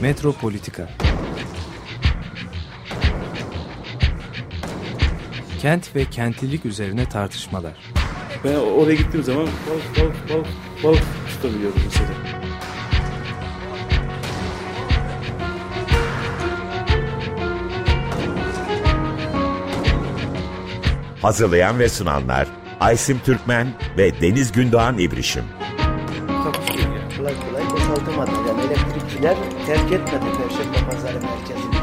Metropolitika Kent ve kentlilik üzerine tartışmalar. Ben oraya gittiğim zaman balık balık balık balık tutabiliyordum mesela. Hazırlayan ve sunanlar Aysim Türkmen ve Deniz Gündoğan İbrişim. Terk etmedi Perşembe Pazarı merkezini.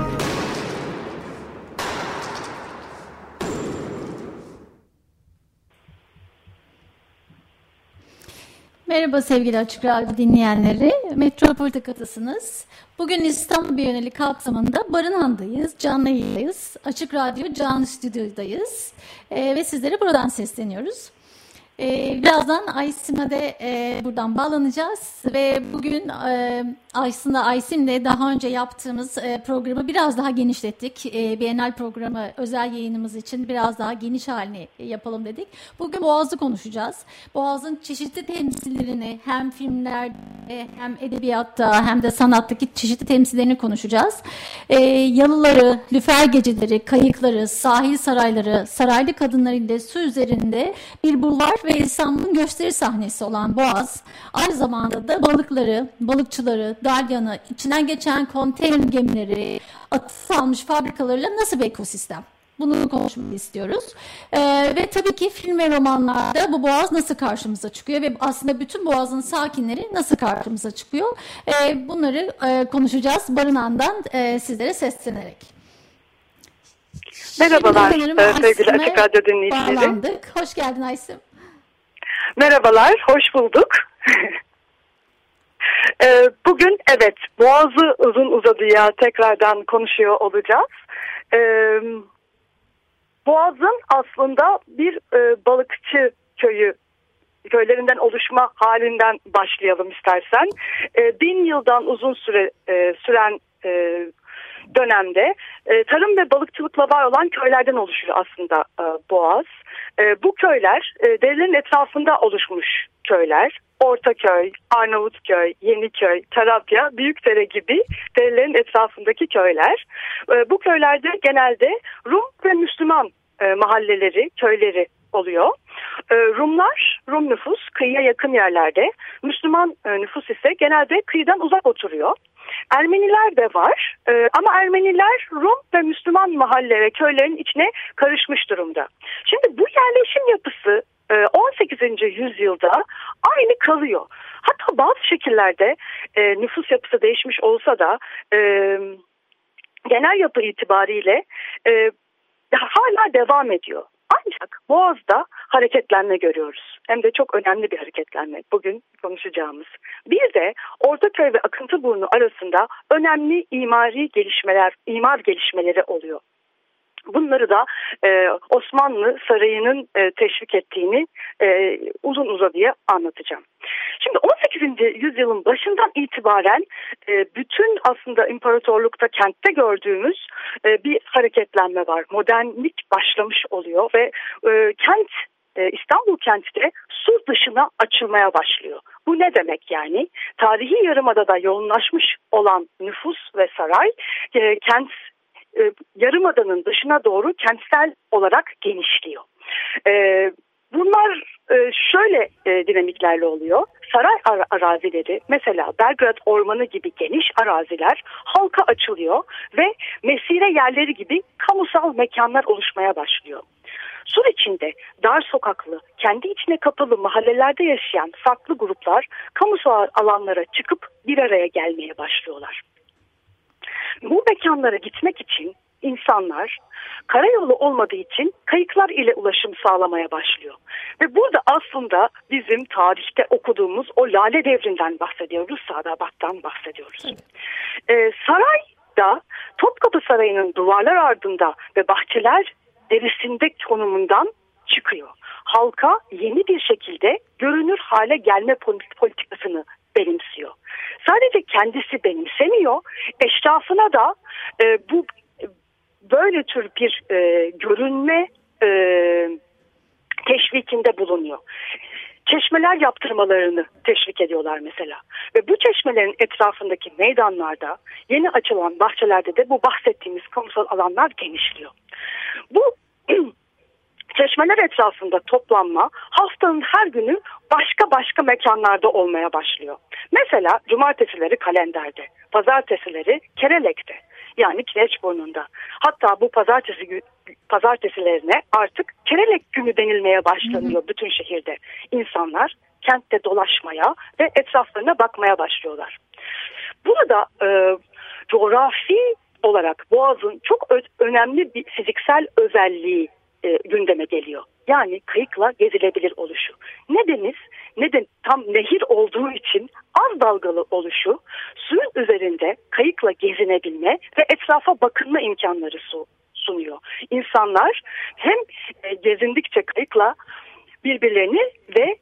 Merhaba sevgili Açık Radyo dinleyenleri. Metropolitika'dasınız. Bugün İstanbul Bienali kapsamında Barınhan'dayız, canlı yayındayız. Açık Radyo canlı stüdyodayız ee, ve sizlere buradan sesleniyoruz. Ee, birazdan Aysim'e de e, buradan bağlanacağız ve bugün e, aslında Aysim'le daha önce yaptığımız e, programı biraz daha genişlettik. E, Bienal programı özel yayınımız için biraz daha geniş halini yapalım dedik. Bugün Boğaz'ı konuşacağız. Boğaz'ın çeşitli temsillerini hem filmlerde hem edebiyatta hem de sanattaki çeşitli temsillerini konuşacağız. E, yalıları, lüfer geceleri, kayıkları, sahil sarayları, saraylı kadınlarıyla su üzerinde bir bulvar ve İstanbul'un gösteri sahnesi olan Boğaz, aynı zamanda da balıkları, balıkçıları, dalyanı, içinden geçen konteyner gemileri, atık almış fabrikalarıyla nasıl bir ekosistem? Bunu konuşmak istiyoruz. Ee, ve tabii ki film ve romanlarda bu boğaz nasıl karşımıza çıkıyor ve aslında bütün boğazın sakinleri nasıl karşımıza çıkıyor? Ee, bunları e, konuşacağız Barınan'dan e, sizlere seslenerek. Merhabalar e, sevgili Açık Radyo dinleyicileri. Bağlandık. Hoş geldin Aysim. Merhabalar, hoş bulduk. E, Bugün evet Boğaz'ı uzun uzadıya tekrardan konuşuyor olacağız. E, Boğaz'ın aslında bir e, balıkçı köyü köylerinden oluşma halinden başlayalım istersen. E, bin yıldan uzun süre e, süren e, dönemde tarım ve balıkçılıkla var olan köylerden oluşuyor aslında Boğaz. E, bu köyler e, derilerin etrafında oluşmuş köyler. Ortaköy, Arnavutköy, Yeniköy, Tarabya, Büyükdere gibi derilerin etrafındaki köyler. E, bu köylerde genelde Rum ve Müslüman e, mahalleleri, köyleri oluyor. E, Rumlar, Rum nüfus kıyıya yakın yerlerde. Müslüman e, nüfus ise genelde kıyıdan uzak oturuyor. Ermeniler de var e, ama Ermeniler Rum ve Müslüman mahalle ve köylerin içine karışmış durumda. Şimdi bu yerleşim yapısı e, 18. yüzyılda aynı kalıyor. Hatta bazı şekillerde e, nüfus yapısı değişmiş olsa da e, genel yapı itibariyle e, hala devam ediyor. Ancak Boğaz'da hareketlenme görüyoruz. Hem de çok önemli bir hareketlenme. Bugün konuşacağımız. Bir de Ortaköy ve Akıntıburnu arasında önemli imari gelişmeler, imar gelişmeleri oluyor. Bunları da e, Osmanlı Sarayı'nın e, teşvik ettiğini e, uzun uzadıya anlatacağım. Şimdi 18. yüzyılın başından itibaren e, bütün aslında imparatorlukta kentte gördüğümüz e, bir hareketlenme var. Modernlik başlamış oluyor ve e, kent e, İstanbul kenti de sur dışına açılmaya başlıyor. Bu ne demek yani? Tarihi yarımadada yoğunlaşmış olan nüfus ve saray e, kent e, yarımadanın dışına doğru kentsel olarak genişliyor. E, bunlar e, şöyle e, dinamiklerle oluyor. Saray ar arazileri mesela Belgrad Ormanı gibi geniş araziler halka açılıyor ve mesire yerleri gibi kamusal mekanlar oluşmaya başlıyor. Sur içinde dar sokaklı, kendi içine kapalı mahallelerde yaşayan farklı gruplar kamusal alanlara çıkıp bir araya gelmeye başlıyorlar. Bu mekanlara gitmek için insanlar karayolu olmadığı için kayıklar ile ulaşım sağlamaya başlıyor. Ve burada aslında bizim tarihte okuduğumuz o lale devrinden bahsediyoruz, Sadabat'tan bahsediyoruz. Ee, sarayda Topkapı Sarayı'nın duvarlar ardında ve bahçeler derisinde konumundan çıkıyor. Halka yeni bir şekilde görünür hale gelme politikasını benimsiyor. Sadece kendisi benimsemiyor, eşrafına da e, bu böyle tür bir e, görünme e, teşvikinde bulunuyor. Çeşmeler yaptırmalarını teşvik ediyorlar mesela. Ve bu çeşmelerin etrafındaki meydanlarda, yeni açılan bahçelerde de bu bahsettiğimiz kamusal alanlar genişliyor. Bu çeşmeler etrafında toplanma haftanın her günü başka başka mekanlarda olmaya başlıyor. Mesela cumartesileri kalenderde, pazartesileri Kerelek'te yani Kireçburnu'nda. Hatta bu pazartesi pazartesilerine artık Kerelek günü denilmeye başlanıyor bütün şehirde. İnsanlar kentte dolaşmaya ve etraflarına bakmaya başlıyorlar. Burada e, coğrafi olarak Boğaz'ın çok önemli bir fiziksel özelliği e, gündeme geliyor. Yani kayıkla gezilebilir oluşu. Ne deniz ne de tam nehir olduğu için az dalgalı oluşu suyun üzerinde kayıkla gezinebilme ve etrafa bakınma imkanları su, sunuyor. İnsanlar hem e, gezindikçe kayıkla birbirlerini ve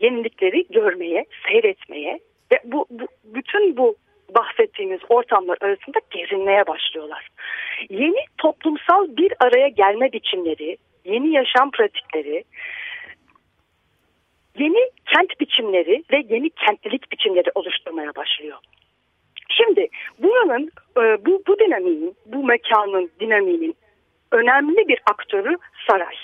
yenilikleri görmeye, seyretmeye ve bu, bu bütün bu bahsettiğimiz ortamlar arasında gezinmeye başlıyorlar. Yeni toplumsal bir araya gelme biçimleri, yeni yaşam pratikleri, yeni kent biçimleri ve yeni kentlilik biçimleri oluşturmaya başlıyor. Şimdi buranın e, bu, bu dinamiğin, bu mekanın dinamiğinin önemli bir aktörü saray.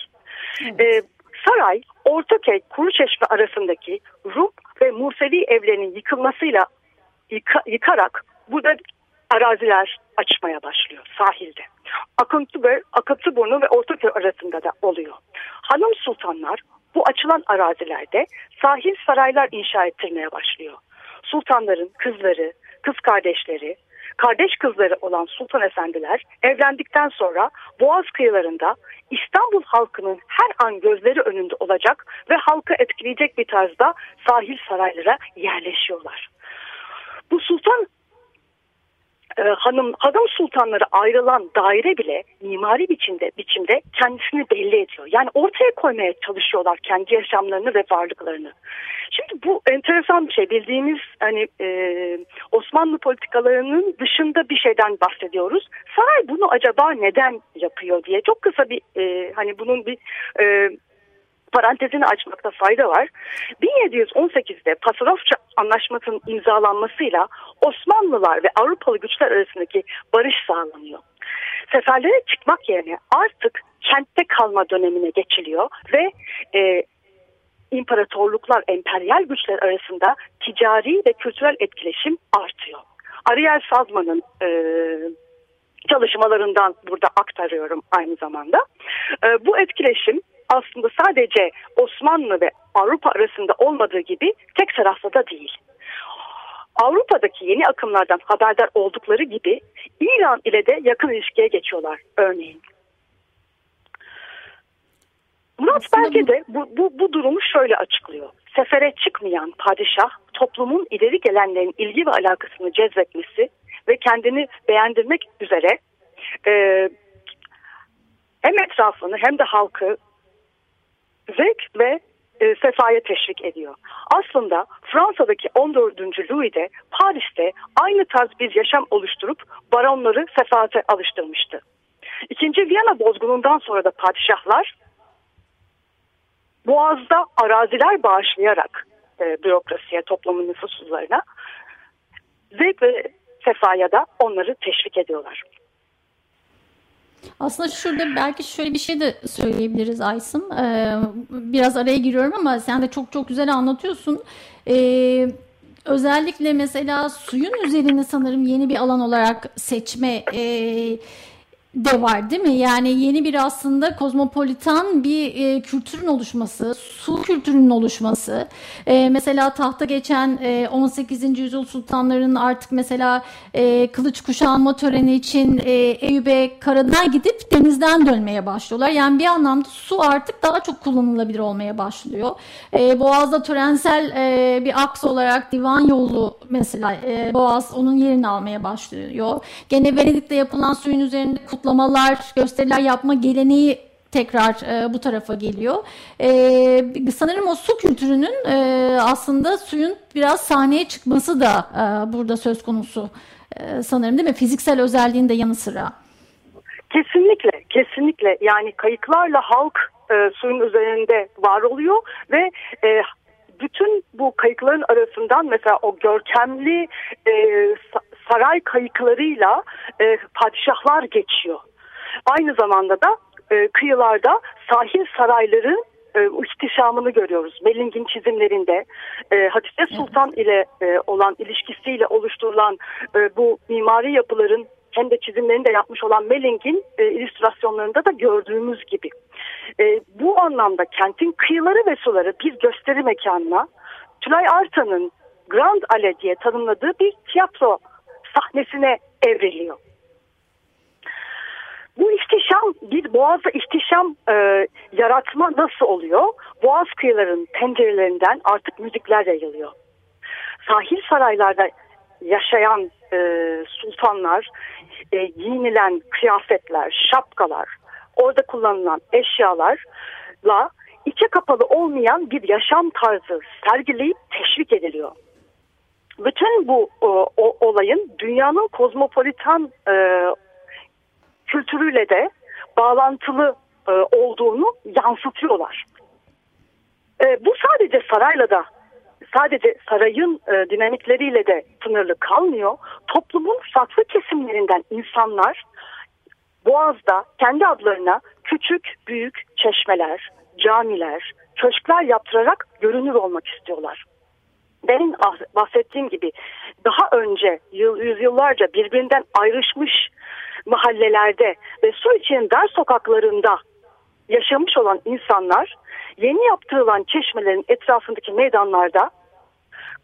Evet. E, saray, Ortaköy, Kuruçeşme arasındaki Rum ve Musevi evlerinin yıkılmasıyla yıka, yıkarak burada araziler açmaya başlıyor sahilde. Akıntı ve Akıntıburnu ve Ortaköy arasında da oluyor. Hanım sultanlar bu açılan arazilerde sahil saraylar inşa ettirmeye başlıyor. Sultanların kızları, kız kardeşleri, kardeş kızları olan sultan efendiler evlendikten sonra Boğaz kıyılarında İstanbul halkının her an gözleri önünde olacak ve halkı etkileyecek bir tarzda sahil saraylara yerleşiyorlar. Bu sultan e, hanım hanım sultanları ayrılan daire bile mimari biçimde biçimde kendisini belli ediyor. Yani ortaya koymaya çalışıyorlar kendi yaşamlarını ve varlıklarını. Şimdi bu enteresan bir şey. Bildiğimiz hani e, Osmanlı politikalarının dışında bir şeyden bahsediyoruz. Saray bunu acaba neden yapıyor diye çok kısa bir e, hani bunun bir e, parantezini açmakta fayda var. 1718'de Pasarofça Anlaşması'nın imzalanmasıyla Osmanlılar ve Avrupalı güçler arasındaki barış sağlanıyor. Seferlere çıkmak yerine artık kentte kalma dönemine geçiliyor ve e, imparatorluklar, emperyal güçler arasında ticari ve kültürel etkileşim artıyor. Ariel Sazman'ın e, çalışmalarından burada aktarıyorum aynı zamanda. E, bu etkileşim aslında sadece Osmanlı ve Avrupa arasında olmadığı gibi tek taraflı da değil. Avrupa'daki yeni akımlardan haberdar oldukları gibi İran ile de yakın ilişkiye geçiyorlar örneğin. Murat belki de bu, bu, bu durumu şöyle açıklıyor. Sefere çıkmayan padişah toplumun ileri gelenlerin ilgi ve alakasını cezbetmesi ve kendini beğendirmek üzere e, hem etrafını hem de halkı zevk ve e, sefaya teşvik ediyor. Aslında Fransa'daki 14. Louis de Paris'te aynı tarz bir yaşam oluşturup baronları sefaate alıştırmıştı. İkinci Viyana bozgunundan sonra da padişahlar Boğaz'da araziler bağışlayarak e, bürokrasiye, toplumun nüfusuzlarına zevk ve sefaya da onları teşvik ediyorlar. Aslında şurada belki şöyle bir şey de söyleyebiliriz Aysın. Ee, biraz araya giriyorum ama sen de çok çok güzel anlatıyorsun. Ee, özellikle mesela suyun üzerine sanırım yeni bir alan olarak seçme e, de var değil mi? Yani yeni bir aslında kozmopolitan bir e, kültürün oluşması, su kültürünün oluşması. E, mesela tahta geçen e, 18. yüzyıl sultanlarının artık mesela e, kılıç kuşanma töreni için e, Eyüp'e karadan gidip denizden dönmeye başlıyorlar. Yani bir anlamda su artık daha çok kullanılabilir olmaya başlıyor. E, Boğaz'da törensel e, bir aks olarak divan yolu mesela e, Boğaz onun yerini almaya başlıyor. Gene Venedik'te yapılan suyun üzerinde kutlu kutlamalar, gösteriler yapma geleneği tekrar e, bu tarafa geliyor. E, sanırım o su kültürünün e, aslında suyun biraz sahneye çıkması da e, burada söz konusu e, sanırım değil mi? Fiziksel özelliğin de yanı sıra. Kesinlikle, kesinlikle. Yani kayıklarla halk e, suyun üzerinde var oluyor ve e, bütün bu kayıkların arasından mesela o görkemli e, saray kayıklarıyla e, padişahlar geçiyor. Aynı zamanda da e, kıyılarda sahil sarayları e, ihtişamını görüyoruz. Melling'in çizimlerinde e, Hatice Sultan ile e, olan ilişkisiyle oluşturulan e, bu mimari yapıların hem de çizimlerini de yapmış olan Melling'in e, illüstrasyonlarında da gördüğümüz gibi. E, bu anlamda kentin kıyıları ve suları bir gösteri mekanına Tülay Artan'ın Grand Ale diye tanımladığı bir tiyatro sahnesine evriliyor. Bu ihtişam bir boğazda ihtişam e, yaratma nasıl oluyor? Boğaz kıyıların pencerelerinden artık müzikler yayılıyor. Sahil saraylarda yaşayan e, sultanlar, e, giyinilen kıyafetler, şapkalar, orada kullanılan eşyalarla içe kapalı olmayan bir yaşam tarzı sergileyip teşvik ediliyor. Bütün bu o, o olayın dünyanın kozmopolitan e, kültürüyle de bağlantılı e, olduğunu yansıtıyorlar. E, bu sadece sarayla da sadece sarayın e, dinamikleriyle de sınırlı kalmıyor. Toplumun farklı kesimlerinden insanlar Boğaz'da kendi adlarına küçük büyük çeşmeler, camiler, köşkler yaptırarak görünür olmak istiyorlar. Benim bahsettiğim gibi daha önce yıl, yüzyıllarca birbirinden ayrışmış mahallelerde ve su için dar sokaklarında yaşamış olan insanlar yeni yaptırılan çeşmelerin etrafındaki meydanlarda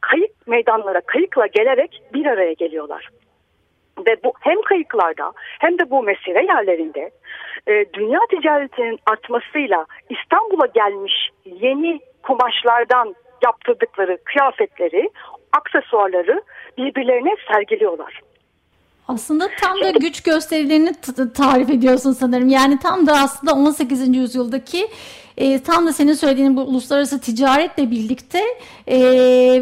kayık meydanlara kayıkla gelerek bir araya geliyorlar. Ve bu hem kayıklarda hem de bu mesire yerlerinde e, dünya ticaretinin artmasıyla İstanbul'a gelmiş yeni kumaşlardan yaptırdıkları kıyafetleri, aksesuarları birbirlerine sergiliyorlar. Aslında tam da güç gösterilerini tarif ediyorsun sanırım. Yani tam da aslında 18. yüzyıldaki e, tam da senin söylediğin bu uluslararası ticaretle birlikte e,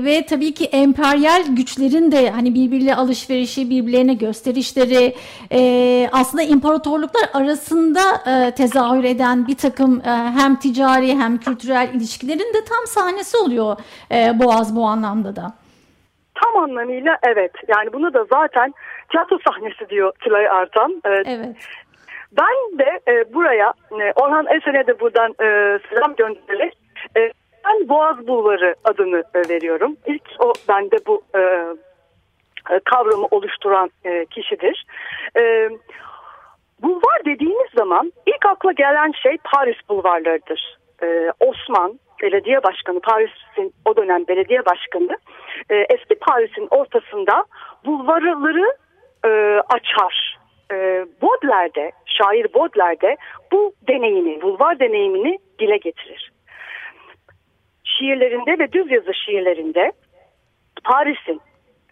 ve tabii ki emperyal güçlerin de hani birbiriyle alışverişi, birbirlerine gösterişleri e, aslında imparatorluklar arasında e, tezahür eden bir takım e, hem ticari hem kültürel ilişkilerin de tam sahnesi oluyor e, Boğaz bu anlamda da. Tam anlamıyla evet. Yani bunu da zaten tiyatro sahnesi diyor Tülay Artan. Evet. evet. Ben de e, buraya e, Orhan Esen'e de buradan e, selam göndererek e, ben Boğaz Bulvarı adını e, veriyorum. İlk o bende bu e, e, kavramı oluşturan e, kişidir. E, bulvar dediğimiz zaman ilk akla gelen şey Paris bulvarlarıdır. E, Osman belediye başkanı Paris'in o dönem belediye başkanı e, eski Paris'in ortasında bulvarları e, açar e, Baudelaire'de, şair Baudelaire'de bu deneyimi, bulvar deneyimini dile getirir. Şiirlerinde ve düz yazı şiirlerinde Paris'in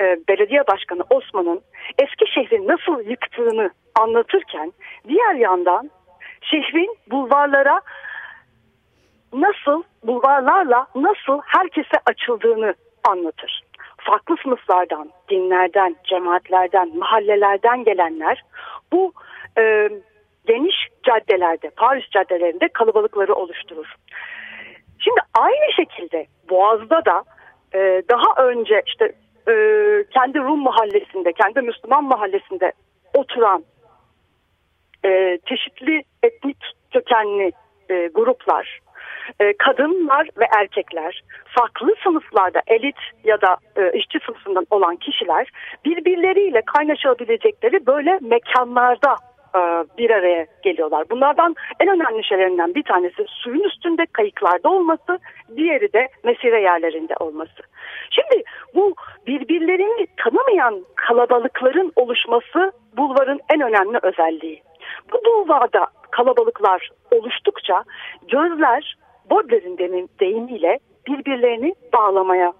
e, belediye başkanı Osman'ın eski şehri nasıl yıktığını anlatırken diğer yandan şehrin bulvarlara nasıl bulvarlarla nasıl herkese açıldığını anlatır farklı sınıflardan, dinlerden, cemaatlerden, mahallelerden gelenler bu e, geniş caddelerde, Paris caddelerinde kalabalıkları oluşturur. Şimdi aynı şekilde Boğaz'da da e, daha önce işte e, kendi Rum mahallesinde, kendi Müslüman mahallesinde oturan e, çeşitli etnik kökenli e, gruplar e, kadınlar ve erkekler farklı sınıflarda elit ya da e, işçi sınıfından olan kişiler birbirleriyle kaynaşabilecekleri böyle mekanlarda e, bir araya geliyorlar. Bunlardan en önemli şeylerinden bir tanesi suyun üstünde kayıklarda olması, diğeri de mesire yerlerinde olması. Şimdi bu birbirlerini tanımayan kalabalıkların oluşması bulvarın en önemli özelliği. Bu bulvarda kalabalıklar oluştukça gözler Baudelaire'in deyimiyle birbirlerini bağlamaya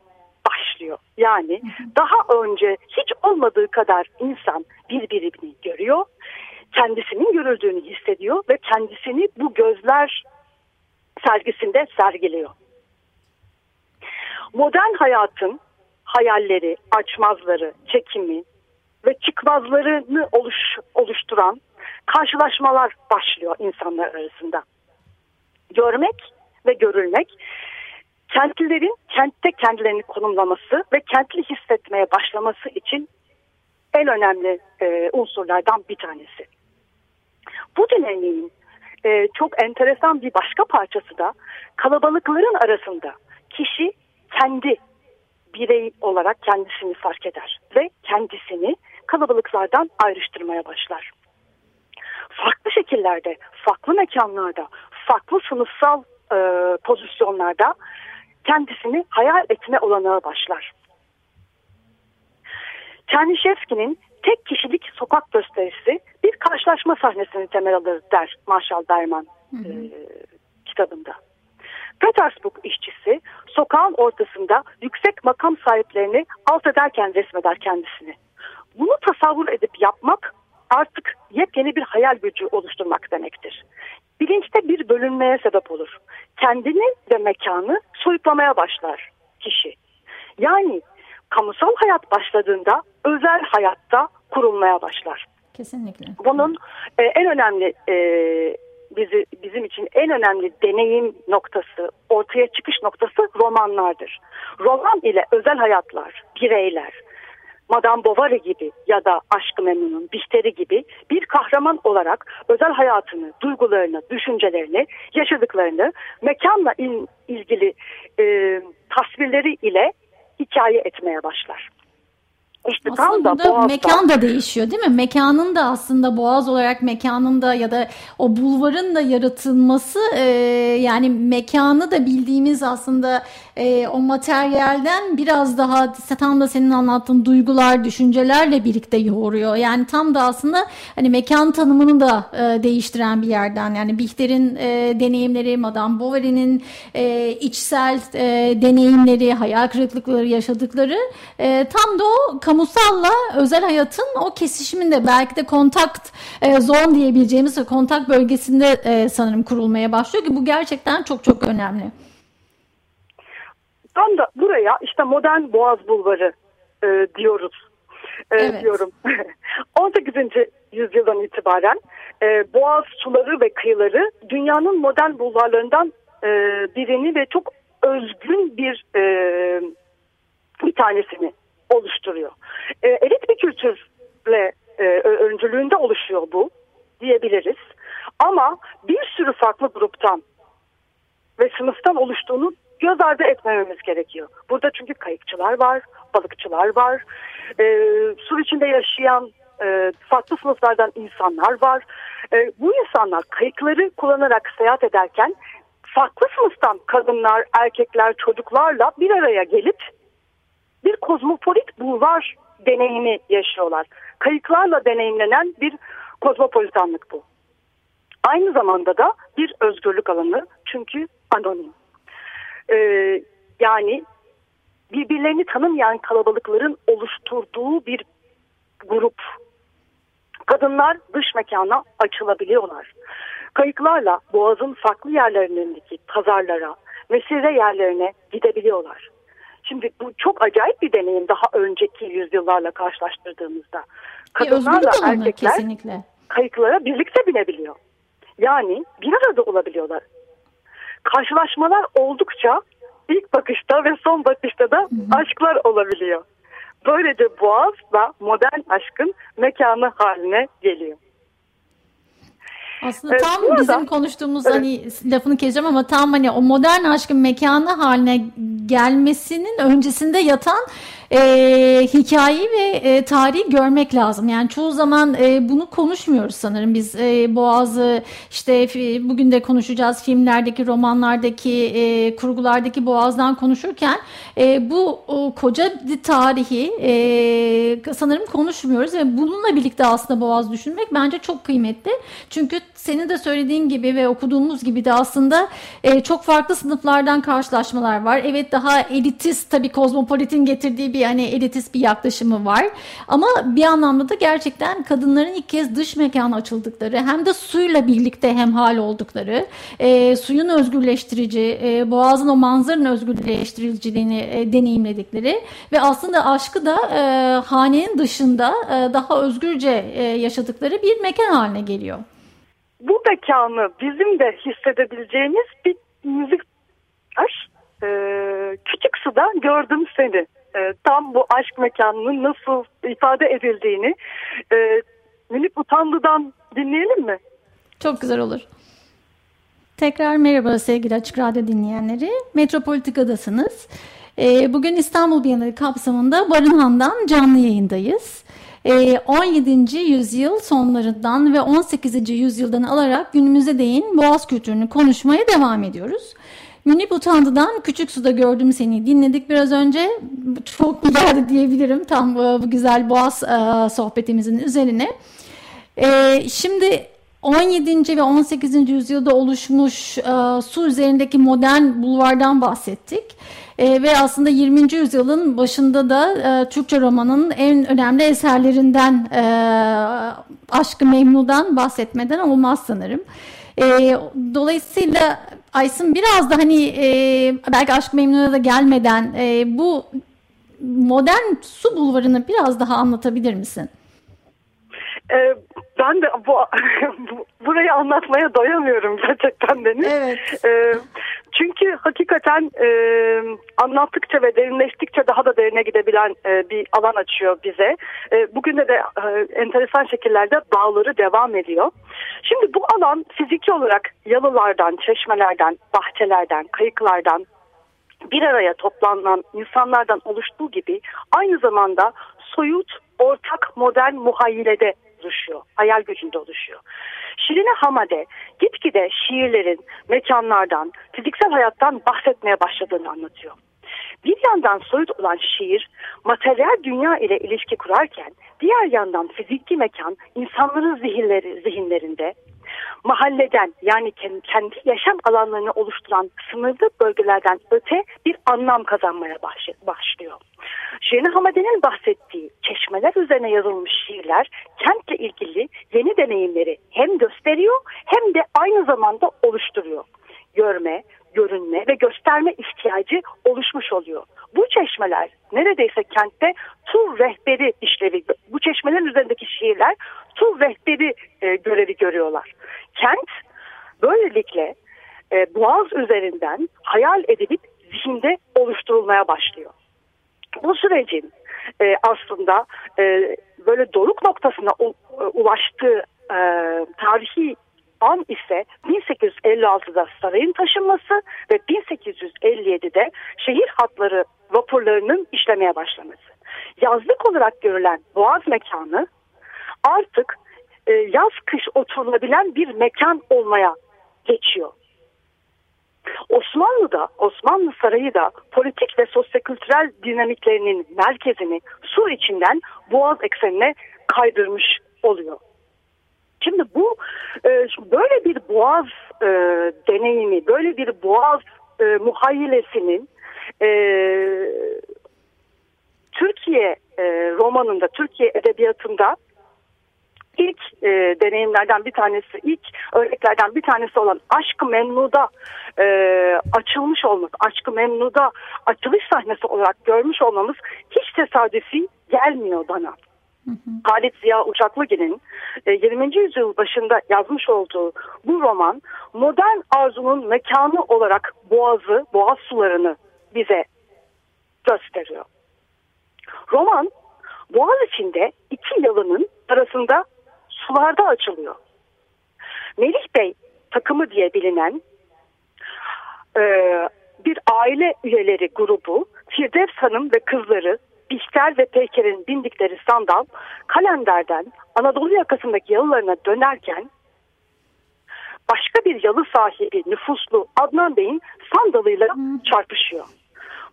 başlıyor. Yani daha önce hiç olmadığı kadar insan birbirini görüyor, kendisinin görüldüğünü hissediyor ve kendisini bu gözler sergisinde sergiliyor. Modern hayatın hayalleri, açmazları, çekimi ve çıkmazlarını oluş, oluşturan karşılaşmalar başlıyor insanlar arasında. Görmek ve görülmek kentlilerin kentte kendilerini konumlaması ve kentli hissetmeye başlaması için en önemli e, unsurlardan bir tanesi. Bu deneyimin e, çok enteresan bir başka parçası da kalabalıkların arasında kişi kendi birey olarak kendisini fark eder ve kendisini kalabalıklardan ayrıştırmaya başlar. Farklı şekillerde, farklı mekanlarda, farklı sınıfsal e, pozisyonlarda kendisini hayal etme olanağı başlar. Çernişevski'nin tek kişilik sokak gösterisi bir karşılaşma sahnesini temel alır der Marshall Berman e, kitabında. Petersburg işçisi sokağın ortasında yüksek makam sahiplerini alt ederken resmeder kendisini. Bunu tasavvur edip yapmak artık yepyeni bir hayal gücü oluşturmak demektir. Bilinçte bir bölünmeye sebep olur. Kendini ve mekanı soyutlamaya başlar kişi. Yani kamusal hayat başladığında özel hayatta kurulmaya başlar. Kesinlikle. Bunun e, en önemli e, bizi bizim için en önemli deneyim noktası, ortaya çıkış noktası romanlardır. Roman ile özel hayatlar, bireyler, Madame Bovary gibi ya da Aşkı Memnun'un Bihter'i gibi bir kahraman olarak özel hayatını, duygularını, düşüncelerini, yaşadıklarını mekanla il, ilgili e, tasvirleri ile hikaye etmeye başlar. İşte aslında tam da burada Boğaz'da... mekan da değişiyor değil mi? Mekanın da aslında Boğaz olarak mekanın da ya da o bulvarın da yaratılması e, yani mekanı da bildiğimiz aslında e, o materyalden biraz daha tam da senin anlattığın duygular, düşüncelerle birlikte yoğuruyor. Yani tam da aslında hani mekan tanımını da e, değiştiren bir yerden. Yani Bihter'in e, deneyimleri, Madame Bovary'nin e, içsel e, deneyimleri, hayal kırıklıkları yaşadıkları e, tam da o kamusalla özel hayatın o kesişiminde belki de kontakt e, zone diyebileceğimiz kontak bölgesinde e, sanırım kurulmaya başlıyor ki bu gerçekten çok çok önemli. Tam da buraya işte modern Boğaz Bulvarı e, diyoruz. E, evet. diyorum. 18. yüzyıldan itibaren e, Boğaz suları ve kıyıları dünyanın modern bulvarlarından e, birini ve çok özgün bir e, bir tanesini oluşturuyor. E, elit bir kültürle e, öncülüğünde oluşuyor bu diyebiliriz. Ama bir sürü farklı gruptan ve sınıftan oluştuğunu göz ardı etmememiz gerekiyor. Burada çünkü kayıkçılar var, balıkçılar var, e, sur içinde yaşayan e, farklı sınıflardan insanlar var. E, bu insanlar kayıkları kullanarak seyahat ederken farklı sınıftan kadınlar, erkekler, çocuklarla bir araya gelip bir kozmopolit bulvar deneyimi yaşıyorlar. Kayıklarla deneyimlenen bir kozmopolitanlık bu. Aynı zamanda da bir özgürlük alanı çünkü anonim. Ee, yani birbirlerini tanımayan kalabalıkların oluşturduğu bir grup. Kadınlar dış mekana açılabiliyorlar. Kayıklarla boğazın farklı yerlerindeki pazarlara, mesire yerlerine gidebiliyorlar. Şimdi bu çok acayip bir deneyim daha önceki yüzyıllarla karşılaştırdığımızda. Kadınlarla erkekler kesinlikle. kayıklara birlikte binebiliyor. Yani bir arada olabiliyorlar. Karşılaşmalar oldukça ilk bakışta ve son bakışta da aşklar olabiliyor. Böylece Boğaz da modern aşkın mekanı haline geliyor. Aslında evet, tam burada, bizim konuştuğumuz evet. hani lafını keseceğim ama tam hani o modern aşkın mekanı haline gelmesinin öncesinde yatan e, hikayeyi ve e, tarihi görmek lazım. Yani çoğu zaman e, bunu konuşmuyoruz sanırım biz e, Boğaz'ı işte bugün de konuşacağız filmlerdeki romanlardaki e, kurgulardaki Boğaz'dan konuşurken e, bu o, koca tarihi e, sanırım konuşmuyoruz ve bununla birlikte aslında Boğaz düşünmek bence çok kıymetli. Çünkü senin de söylediğin gibi ve okuduğumuz gibi de aslında e, çok farklı sınıflardan karşılaşmalar var. Evet daha elitist tabii kozmopolitin getirdiği bir hani elitist bir yaklaşımı var. Ama bir anlamda da gerçekten kadınların ilk kez dış mekana açıldıkları hem de suyla birlikte hemhal oldukları, e, suyun özgürleştirici, e, boğazın o manzaranın özgürleştiriciliğini e, deneyimledikleri ve aslında aşkı da e, hanenin dışında e, daha özgürce e, yaşadıkları bir mekan haline geliyor bu mekanı bizim de hissedebileceğimiz bir müzik var. e, Küçük Su'da gördüm seni. E, tam bu aşk mekanının nasıl ifade edildiğini e, Münip Utandı'dan dinleyelim mi? Çok güzel olur. Tekrar merhaba sevgili Açık Radyo dinleyenleri. Metropolitika'dasınız. Ee, bugün İstanbul Bienali kapsamında Barınhan'dan canlı yayındayız. Ee, 17. yüzyıl sonlarından ve 18. yüzyıldan alarak günümüze değin Boğaz kültürünü konuşmaya devam ediyoruz. Münip Utandı'dan Küçük Su'da gördüm seni dinledik biraz önce. Çok güzeldi diyebilirim tam bu, bu güzel Boğaz e, sohbetimizin üzerine. E, şimdi 17. ve 18. yüzyılda oluşmuş e, su üzerindeki modern bulvardan bahsettik. E, ve aslında 20. yüzyılın başında da e, Türkçe romanın en önemli eserlerinden e, Aşkı Memnu'dan bahsetmeden olmaz sanırım. E, dolayısıyla Aysun biraz da hani e, belki Aşk Memnu'ya da gelmeden e, bu modern su bulvarını biraz daha anlatabilir misin? Ee, ben de bu, bu burayı anlatmaya doyamıyorum gerçekten Deniz. Evet. Ee, çünkü hakikaten e, anlattıkça ve derinleştikçe daha da derine gidebilen e, bir alan açıyor bize. E, bugün de, de e, enteresan şekillerde bağları devam ediyor. Şimdi bu alan fiziki olarak yalılardan, çeşmelerden, bahçelerden, kayıklardan, bir araya toplanan insanlardan oluştuğu gibi aynı zamanda soyut, ortak modern muhayyilede oluşuyor. Hayal gücünde oluşuyor. Şirine Hamade gitgide şiirlerin, mekanlardan, fiziksel hayattan bahsetmeye başladığını anlatıyor. Bir yandan soyut olan şiir, materyal dünya ile ilişki kurarken, diğer yandan fiziki mekan insanların zihinleri, zihinlerinde mahalleden yani kendi yaşam alanlarını oluşturan sınırlı bölgelerden öte bir anlam kazanmaya başlıyor. Şirin Hamade'nin bahsettiği çeşmeler üzerine yazılmış şiirler kentle ilgili yeni deneyimleri hem gösteriyor hem de aynı zamanda oluşturuyor. Görme, görünme ve gösterme ihtiyacı oluşmuş oluyor. Bu çeşmeler neredeyse kentte tur rehberi işlevi, bu çeşmelerin üzerindeki şiirler tur rehberi e, görevi görüyorlar. Kent böylelikle e, boğaz üzerinden hayal edilip zihinde oluşturulmaya başlıyor. Bu sürecin e, aslında e, böyle doruk noktasına u, e, ulaştığı e, tarihi an ise 1856'da sarayın taşınması ve 1857'de şehir hatları vapurlarının işlemeye başlaması. Yazlık olarak görülen boğaz mekanı artık e, yaz kış oturulabilen bir mekan olmaya geçiyor. Osmanlı'da, Osmanlı Sarayı da politik ve sosyokültürel dinamiklerinin merkezini su içinden boğaz eksenine kaydırmış oluyor. Şimdi bu e, böyle bir boğaz e, deneyimi, böyle bir boğaz e, muhayyilesinin e, Türkiye e, romanında, Türkiye edebiyatında ilk e, deneyimlerden bir tanesi, ilk örneklerden bir tanesi olan Aşk-ı Memnu'da e, açılmış olması, Aşk-ı Memnu'da açılış sahnesi olarak görmüş olmamız hiç tesadüfi gelmiyor bana. Halit Ziya Uçaklıgil'in 20. E, yüzyıl başında yazmış olduğu bu roman modern arzunun mekanı olarak boğazı, boğaz sularını bize gösteriyor. Roman boğaz içinde iki yalının arasında sularda açılıyor. Melih Bey takımı diye bilinen e, bir aile üyeleri grubu Firdevs Hanım ve kızları Bihter ve Peyker'in bindikleri sandal kalenderden Anadolu yakasındaki yalılarına dönerken başka bir yalı sahibi nüfuslu Adnan Bey'in sandalıyla çarpışıyor.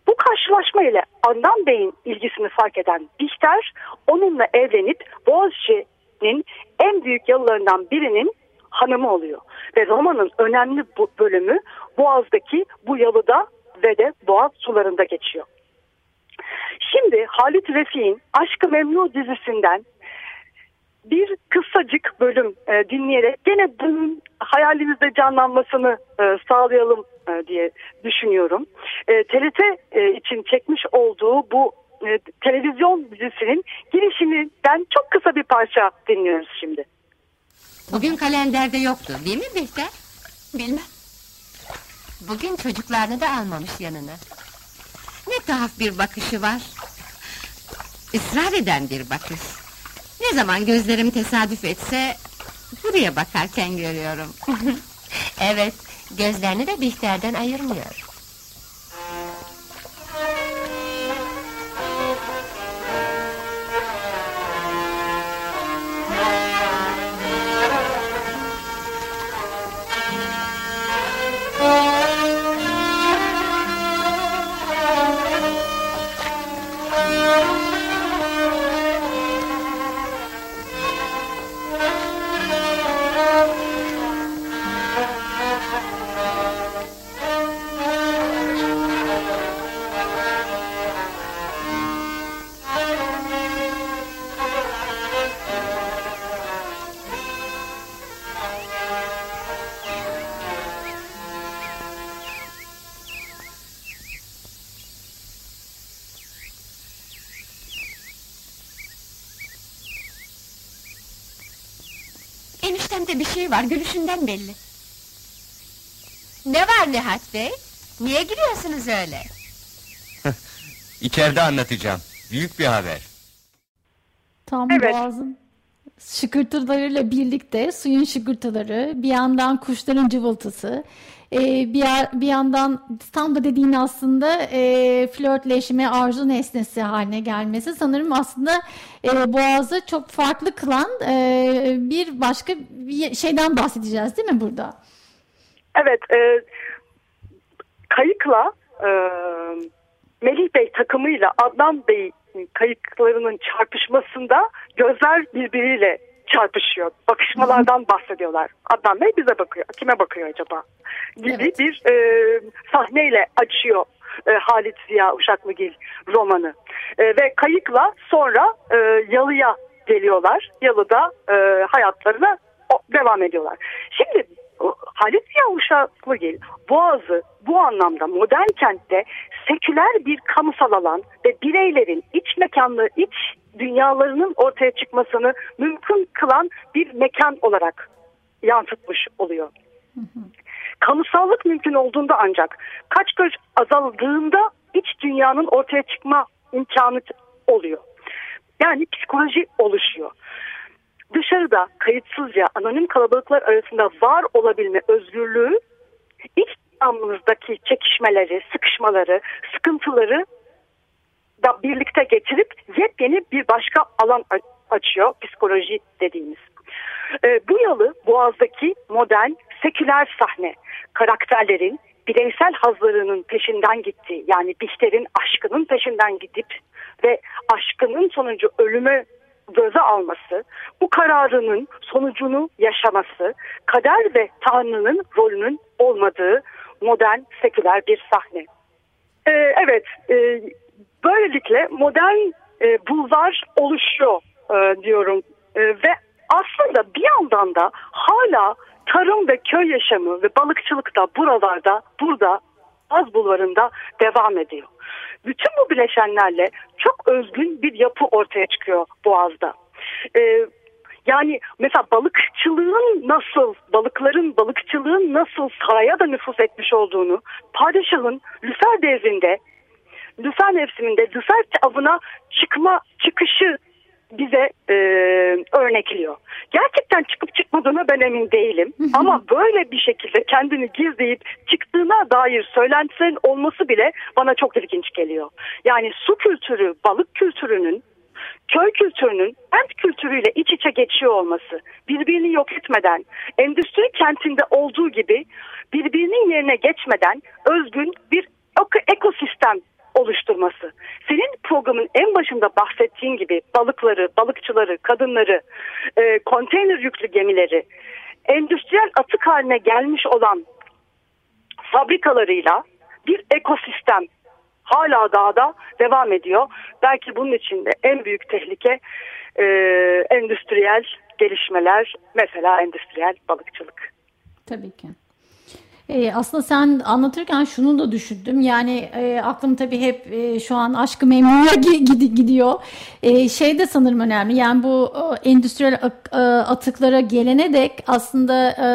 Bu karşılaşma ile Adnan Bey'in ilgisini fark eden Bihter onunla evlenip Boğaziçi'nin en büyük yalılarından birinin hanımı oluyor. Ve romanın önemli bölümü Boğaz'daki bu yalıda ve de Boğaz sularında geçiyor. Şimdi Halit Refik'in Aşkı Memnu dizisinden bir kısacık bölüm e, dinleyerek gene bunun hayalimizde canlanmasını e, sağlayalım e, diye düşünüyorum. E, TRT e, için çekmiş olduğu bu e, televizyon dizisinin girişinden çok kısa bir parça dinliyoruz şimdi. Bugün kalenderde yoktu değil mi Bihter? Bilmem. Bugün çocuklarını da almamış yanına. Ne tuhaf bir bakışı var. Israr eden bir bakış. Ne zaman gözlerim tesadüf etse... ...buraya bakarken görüyorum. evet, gözlerini de Bihter'den ayırmıyor. Eniştemde bir şey var, gülüşünden belli. Ne var Nihat Bey? Niye gülüyorsunuz öyle? İçeride anlatacağım. Büyük bir haber. Tam Evet. boğazın şıkırtılarıyla birlikte suyun şıkırtıları, bir yandan kuşların cıvıltısı, e, bir, bir yandan tam da dediğin aslında e, flörtleşme, arzu nesnesi haline gelmesi sanırım aslında e, boğazı çok farklı kılan e, bir başka bir şeyden bahsedeceğiz değil mi burada? Evet, e, kayıkla e, Melih Bey takımıyla Adnan Bey kayıklarının çarpışmasında gözler birbiriyle çarpışıyor. Bakışmalardan bahsediyorlar. Adnan Bey bize bakıyor. Kime bakıyor acaba? Gibi Evet. bir e, sahneyle açıyor e, Halit Ziya Uşaklıgil romanı. E, ve kayıkla sonra e, yalıya geliyorlar. Yalıda e, hayatlarına devam ediyorlar. Şimdi Halit Ziya Uşaklıgil Boğaz'ı bu anlamda modern kentte seküler bir kamusal alan ve bireylerin iç mekanlı iç dünyalarının ortaya çıkmasını mümkün kılan bir mekan olarak yansıtmış oluyor. Kamusallık mümkün olduğunda ancak kaç göç azaldığında iç dünyanın ortaya çıkma imkanı oluyor. Yani psikoloji oluşuyor. Dışarıda kayıtsızca anonim kalabalıklar arasında var olabilme özgürlüğü iç dünyamızdaki çekişmeleri, sıkışmaları, sıkıntıları da birlikte getirip yepyeni bir başka alan açıyor psikoloji dediğimiz. Ee, bu yalı Boğaz'daki modern seküler sahne karakterlerin bireysel hazlarının peşinden gittiği yani Bihter'in aşkının peşinden gidip ve aşkının sonucu ölüme göze alması, bu kararının sonucunu yaşaması, kader ve Tanrı'nın rolünün olmadığı modern seküler bir sahne. Ee, evet, e, böylelikle modern e, bulvar oluşuyor e, diyorum E, ve aslında bir yandan da hala tarım ve köy yaşamı ve balıkçılık da buralarda, burada Az bulvarında devam ediyor. Bütün bu bileşenlerle çok özgün bir yapı ortaya çıkıyor Boğaz'da. Ee, yani mesela balıkçılığın nasıl, balıkların, balıkçılığın nasıl saraya da nüfus etmiş olduğunu, padişahın Lüfer devrinde, Lüfer mevsiminde Lüfer avına çıkma çıkışı bize e, örnekliyor. Gerçekten çıkıp çıkmadığına ben emin değilim. Ama böyle bir şekilde kendini gizleyip çıktığına dair söylentilerin olması bile bana çok ilginç geliyor. Yani su kültürü, balık kültürünün köy kültürünün kent kültürüyle iç içe geçiyor olması, birbirini yok etmeden, endüstri kentinde olduğu gibi birbirinin yerine geçmeden özgün bir eko- ekosistem oluşturması. Senin programın en başında bahsettiğin gibi balıkları, balıkçıları, kadınları, e, konteyner yüklü gemileri, endüstriyel atık haline gelmiş olan fabrikalarıyla bir ekosistem hala dağda devam ediyor. Belki bunun içinde en büyük tehlike e, endüstriyel gelişmeler, mesela endüstriyel balıkçılık. Tabii ki. E, aslında sen anlatırken şunu da düşündüm. Yani e, aklım tabii hep e, şu an aşkı memnuya gidiyor. E, şey de sanırım önemli. Yani bu e, endüstriyel atıklara gelene dek aslında e,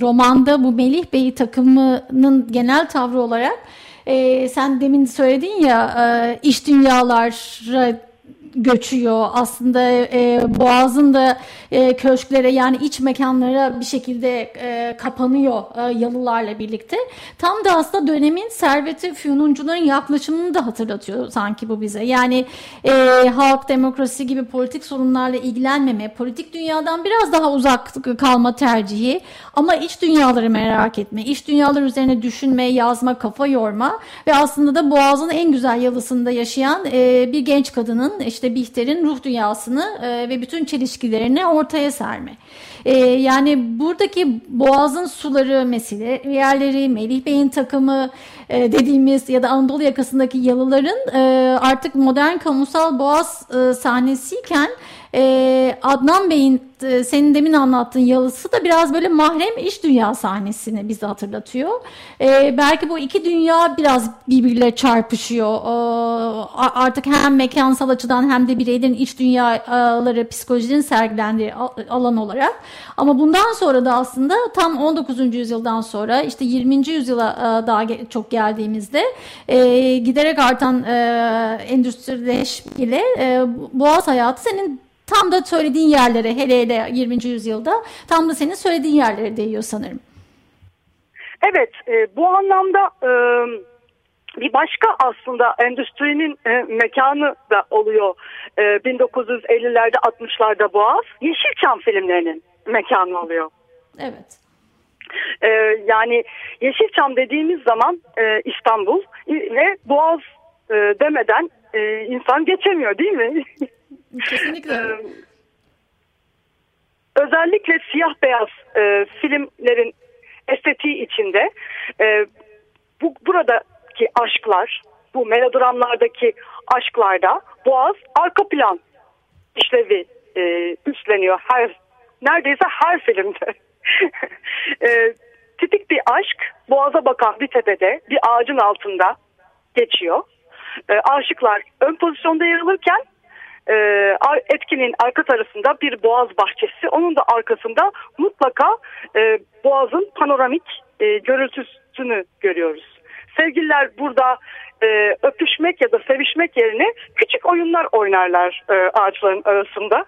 romanda bu Melih Bey takımının genel tavrı olarak e, sen demin söyledin ya e, iş dünyalara göçüyor. Aslında e, Boğaz'ın da e, köşklere yani iç mekanlara bir şekilde e, kapanıyor e, yalılarla birlikte. Tam da aslında dönemin serveti füyununcuların yaklaşımını da hatırlatıyor sanki bu bize. Yani e, halk demokrasi gibi politik sorunlarla ilgilenmeme, politik dünyadan biraz daha uzak kalma tercihi ama iç dünyaları merak etme, iç dünyalar üzerine düşünme, yazma, kafa yorma ve aslında da Boğaz'ın en güzel yalısında yaşayan e, bir genç kadının işte Bihter'in ruh dünyasını e, ve bütün çelişkilerini ortaya serme. E, yani buradaki Boğaz'ın suları mesele yerleri, Melih Bey'in takımı e, dediğimiz ya da Anadolu yakasındaki yalıların e, artık modern kamusal Boğaz e, sahnesiyken e, Adnan Bey'in e, senin demin anlattığın yalısı da biraz böyle mahrem iş dünya sahnesini bize hatırlatıyor. E, belki bu iki dünya biraz birbiriyle çarpışıyor. E, artık hem mekansal açıdan hem de bireylerin iç dünyaları psikolojinin sergilendiği alan olarak. Ama bundan sonra da aslında tam 19. yüzyıldan sonra işte 20. yüzyıla e, daha çok geldiğimizde e, giderek artan e, endüstrileşmeyle boğaz hayatı senin Tam da söylediğin yerlere hele hele 20. yüzyılda tam da senin söylediğin yerlere değiyor sanırım. Evet bu anlamda bir başka aslında endüstrinin mekanı da oluyor. E, 1950'lerde 60'larda Boğaz Yeşilçam filmlerinin mekanı oluyor. Evet. E, yani Yeşilçam dediğimiz zaman e, İstanbul ve Boğaz e, demeden e, insan geçemiyor değil mi? Kesinlikle. Ee, özellikle siyah beyaz e, filmlerin estetiği içinde e, bu buradaki aşklar, bu melodramlardaki aşklarda Boğaz arka plan işlevi e, üstleniyor her neredeyse her filmde. e, tipik bir aşk Boğaz'a bakan bir tepede bir ağacın altında geçiyor. E, aşıklar ön pozisyonda yer alırken e, etkinin arka tarafında bir boğaz bahçesi. Onun da arkasında mutlaka e, boğazın panoramik e, görüntüsünü görüyoruz. Sevgililer burada e, öpüşmek ya da sevişmek yerine küçük oyunlar oynarlar e, ağaçların arasında.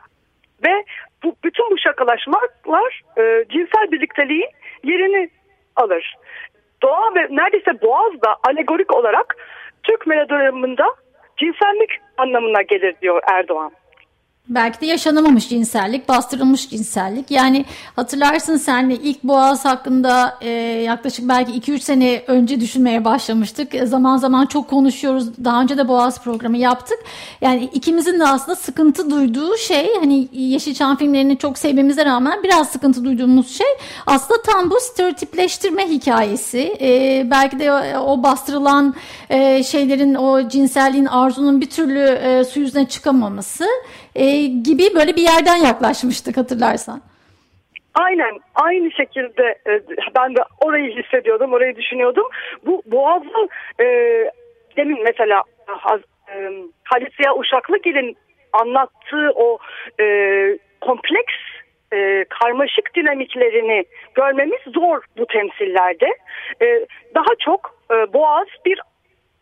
Ve bu bütün bu şakalaşmalar e, cinsel birlikteliğin yerini alır. Doğa ve neredeyse boğaz da alegorik olarak Türk melodramında cinsellik anlamına gelir diyor Erdoğan. Belki de yaşanamamış cinsellik, bastırılmış cinsellik. Yani hatırlarsın senle ilk Boğaz hakkında e, yaklaşık belki 2-3 sene önce düşünmeye başlamıştık. E, zaman zaman çok konuşuyoruz. Daha önce de Boğaz programı yaptık. Yani ikimizin de aslında sıkıntı duyduğu şey hani Yeşilçam filmlerini çok sevmemize rağmen biraz sıkıntı duyduğumuz şey aslında tam bu stereotipleştirme hikayesi. E, belki de o, bastırılan e, şeylerin o cinselliğin arzunun bir türlü e, su yüzüne çıkamaması e, gibi böyle bir yerden yaklaşmıştık hatırlarsan. Aynen aynı şekilde e, ben de orayı hissediyordum orayı düşünüyordum. Bu Boğaz'ın e, demin mesela e, Halit Ziya Uşaklıgil'in anlattığı o e, kompleks e, karmaşık dinamiklerini görmemiz zor bu temsillerde. E, daha çok e, Boğaz bir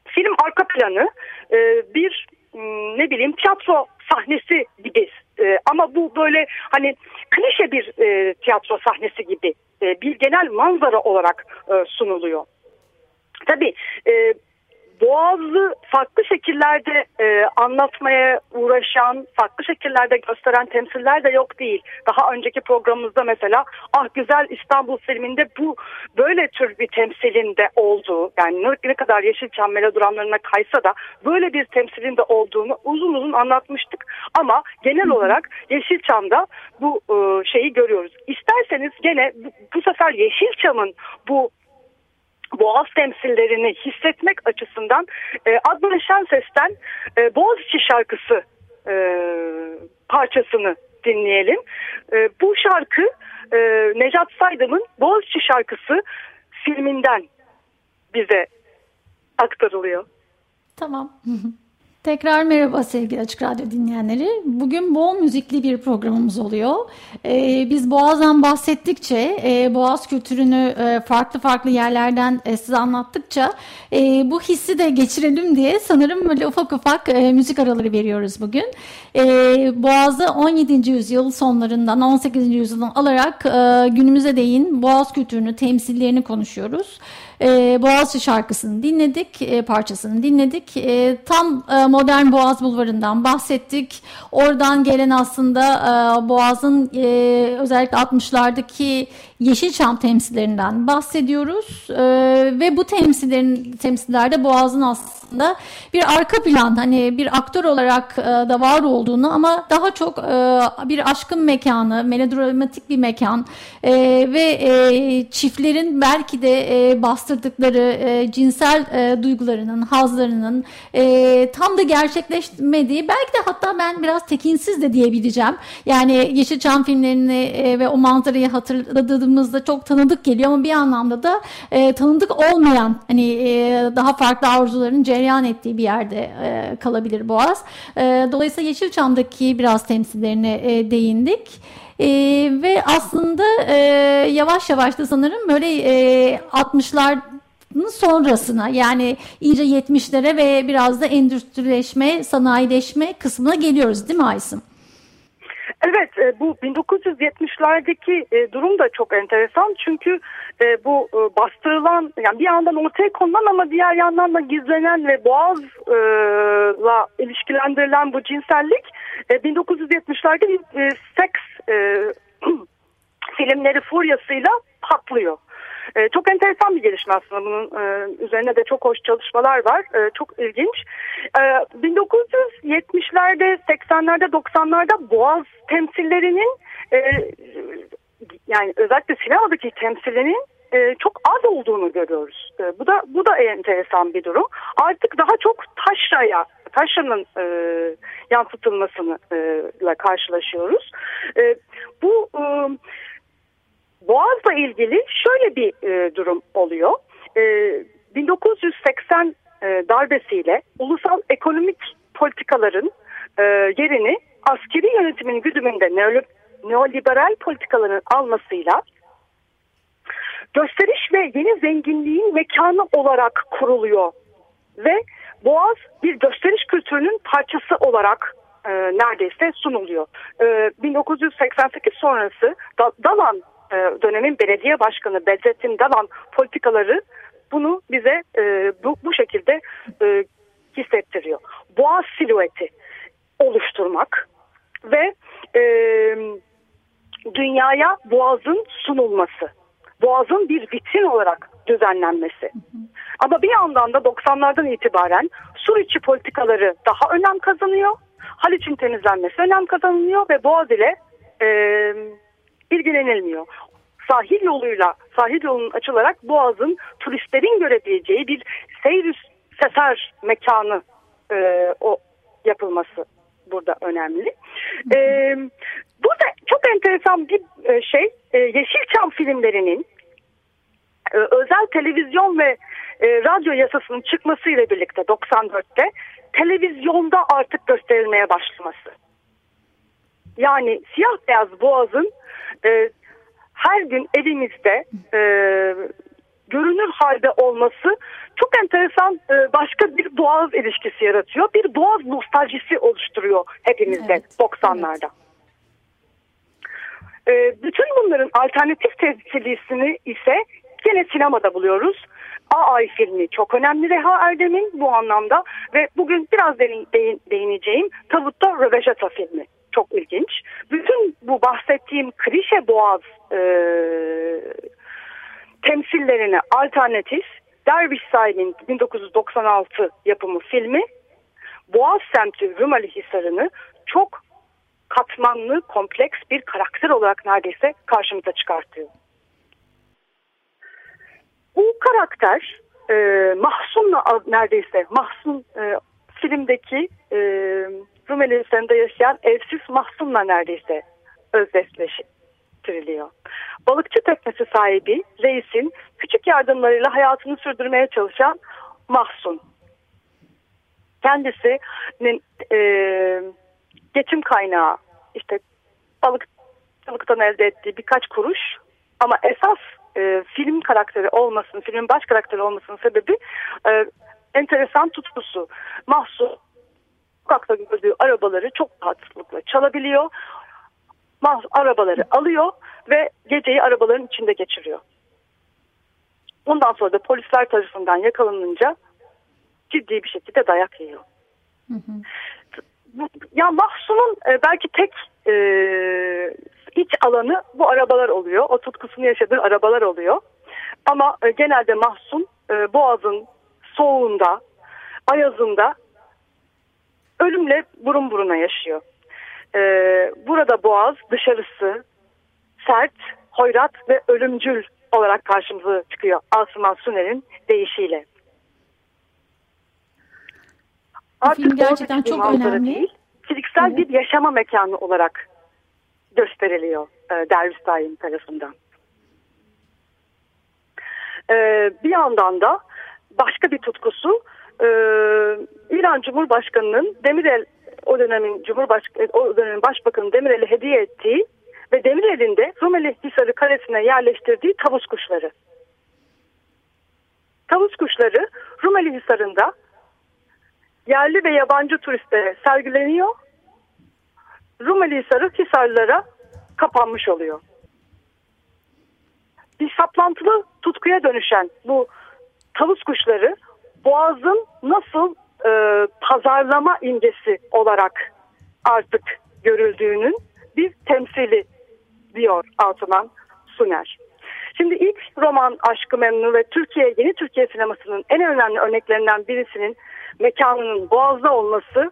film arka planı, e, bir ne bileyim tiyatro sahnesi gibi e, ama bu böyle hani klişe bir e, tiyatro sahnesi gibi e, bir genel manzara olarak e, sunuluyor. Tabii e, Boğaz'ı farklı şekillerde e, anlatmaya uğraşan, farklı şekillerde gösteren temsiller de yok değil. Daha önceki programımızda mesela Ah Güzel İstanbul filminde bu böyle tür bir temsilin de olduğu, yani ne kadar Yeşilçam melodramlarına kaysa da böyle bir temsilin de olduğunu uzun uzun anlatmıştık. Ama genel olarak Yeşilçam'da bu e, şeyi görüyoruz. İsterseniz gene bu, bu sefer Yeşilçam'ın bu Boğaz temsillerini hissetmek açısından e, Adnan Şenses'ten e, Boğaziçi şarkısı e, parçasını dinleyelim. E, bu şarkı e, Necat Saydam'ın Boğaziçi şarkısı filminden bize aktarılıyor. Tamam. Tekrar merhaba sevgili Açık Radyo dinleyenleri. Bugün bol müzikli bir programımız oluyor. Ee, biz Boğaz'dan bahsettikçe, e, Boğaz kültürünü e, farklı farklı yerlerden e, size anlattıkça e, bu hissi de geçirelim diye sanırım böyle ufak ufak e, müzik araları veriyoruz bugün. E, Boğaz'ı 17. yüzyıl sonlarından 18. yüzyıldan alarak e, günümüze değin Boğaz kültürünü, temsillerini konuşuyoruz. E, Boğaziçi şarkısını dinledik, e, parçasını dinledik. E, tam e, modern Boğaz Bulvarı'ndan bahsettik. Oradan gelen aslında e, Boğaz'ın e, özellikle 60'lardaki Yeşilçam temsillerinden bahsediyoruz. E, ve bu temsillerin temsillerde Boğaz'ın aslında bir arka plan, hani bir aktör olarak e, da var olduğunu ama daha çok e, bir aşkın mekanı, melodramatik bir mekan e, ve e, çiftlerin belki de e, bastırdıkları e, cinsel e, duygularının, hazlarının e, tam da gerçekleşmediği, belki de hatta ben biraz tekinsiz de diyebileceğim. Yani Yeşilçam filmlerini e, ve o manzarayı hatırladığımızda çok tanıdık geliyor ama bir anlamda da e, tanıdık olmayan, hani e, daha farklı arzuların cereyan ettiği bir yerde e, kalabilir Boğaz. E, dolayısıyla Yeşilçam'daki biraz temsillerine e, değindik. E, ve aslında e, yavaş yavaş da sanırım böyle e, 60'lar sonrasına yani iyice 70'lere ve biraz da endüstrileşme, sanayileşme kısmına geliyoruz değil mi Aysim? Evet e, bu 1970'lerdeki e, durum da çok enteresan çünkü e, bu bastırılan yani bir yandan ortaya konulan ama diğer yandan da gizlenen ve boğazla ilişkilendirilen bu cinsellik 1970'lerde bir seks filmleri furyasıyla patlıyor. E, çok enteresan bir gelişme aslında bunun e, üzerine de çok hoş çalışmalar var. E, çok ilginç. E, 1970'lerde, 80'lerde, 90'larda Boğaz temsillerinin e, yani özellikle sinemadaki temsillerinin e, çok az olduğunu görüyoruz. E, bu da bu da enteresan bir durum. Artık daha çok taşraya taşranın e, yansıtılmasıyla e, karşılaşıyoruz. E, bu e, Boğaz'la ilgili şöyle bir e, durum oluyor. E, 1980 e, darbesiyle ulusal ekonomik politikaların e, yerini askeri yönetimin güdümünde neoliberal politikaların almasıyla gösteriş ve yeni zenginliğin mekanı olarak kuruluyor. Ve Boğaz bir gösteriş kültürünün parçası olarak e, neredeyse sunuluyor. E, 1988 sonrası da, Dalan e, dönemin belediye başkanı Bedrettin Dalan politikaları bunu bize e, bu, bu şekilde e, hissettiriyor. Boğaz silüeti oluşturmak ve e, dünyaya boğazın sunulması, boğazın bir vitrin olarak düzenlenmesi. Ama bir yandan da 90'lardan itibaren sur içi politikaları daha önem kazanıyor. Haliç'in temizlenmesi önem kazanılıyor ve Boğaz ile e, ilgilenilmiyor. Sahil yoluyla, sahil yolunun açılarak Boğaz'ın turistlerin görebileceği bir seyir sefer mekanı e, o yapılması burada önemli. E, burada çok enteresan bir e, şey, e, Yeşilçam filmlerinin e, özel televizyon ve e, radyo yasasının çıkmasıyla birlikte 94'te televizyonda artık gösterilmeye başlaması. Yani siyah beyaz boğazın e, her gün evimizde e, görünür halde olması çok enteresan e, başka bir boğaz ilişkisi yaratıyor. Bir boğaz nostaljisi oluşturuyor hepimizde evet, 90'larda. Evet. E, bütün bunların alternatif temsilisini ise yine sinemada buluyoruz. A-Ay filmi çok önemli Reha Erdem'in bu anlamda ve bugün biraz değineceğim Tavut'ta Röveşata filmi çok ilginç. Bütün bu bahsettiğim klişe boğaz e, temsillerine alternatif Derviş Sahil'in 1996 yapımı filmi Boğaz semti Rumeli Hisarı'nı çok katmanlı, kompleks bir karakter olarak neredeyse karşımıza çıkartıyor. Bu karakter e, Mahsun'la neredeyse Mahsun e, filmdeki e, Rumeli Hisarı'nda yaşayan evsiz Mahsun'la neredeyse özdeşleşiyor yetiştiriliyor. Balıkçı teknesi sahibi reisin küçük yardımlarıyla hayatını sürdürmeye çalışan Mahsun. Kendisinin e, geçim kaynağı işte balıkçılıktan elde ettiği birkaç kuruş ama esas e, film karakteri olmasının, filmin baş karakteri olmasının sebebi e, enteresan tutkusu. Mahsun sokakta gördüğü arabaları çok rahatlıkla çalabiliyor. Arabaları alıyor ve geceyi arabaların içinde geçiriyor. Ondan sonra da polisler tarafından yakalanınca ciddi bir şekilde dayak yiyor. Hı hı. Ya Mahsun'un e, belki tek e, iç alanı bu arabalar oluyor. O tutkusunu yaşadığı arabalar oluyor. Ama e, genelde Mahsun e, Boğaz'ın soğuğunda, ayazında ölümle burun buruna yaşıyor. E, burada Boğaz dışarısı sert, hoyrat ve ölümcül olarak karşımıza çıkıyor Asuman Suner'in deyişiyle. Artık film gerçekten çok önemli. Değil, fiziksel evet. bir yaşama mekanı olarak gösteriliyor e, Derviş Daim tarafından. E, bir yandan da başka bir tutkusu e, İran Cumhurbaşkanı'nın Demirel o dönemin Cumhurbaşkanı o dönemin Başbakanı Demirel'e hediye ettiği ve Demirel'in de Rumeli Hisarı karesine yerleştirdiği tavus kuşları. Tavus kuşları Rumeli Hisarı'nda yerli ve yabancı turistlere sergileniyor. Rumeli Hisarı Hisarlılara kapanmış oluyor. Bir saplantılı tutkuya dönüşen bu tavus kuşları Boğaz'ın nasıl e, pazarlama imgesi olarak artık görüldüğünün bir temsili diyor Altıman Suner. Şimdi ilk roman Aşkı Memnu ve Türkiye yeni Türkiye sinemasının en önemli örneklerinden birisinin mekanının Boğaz'da olması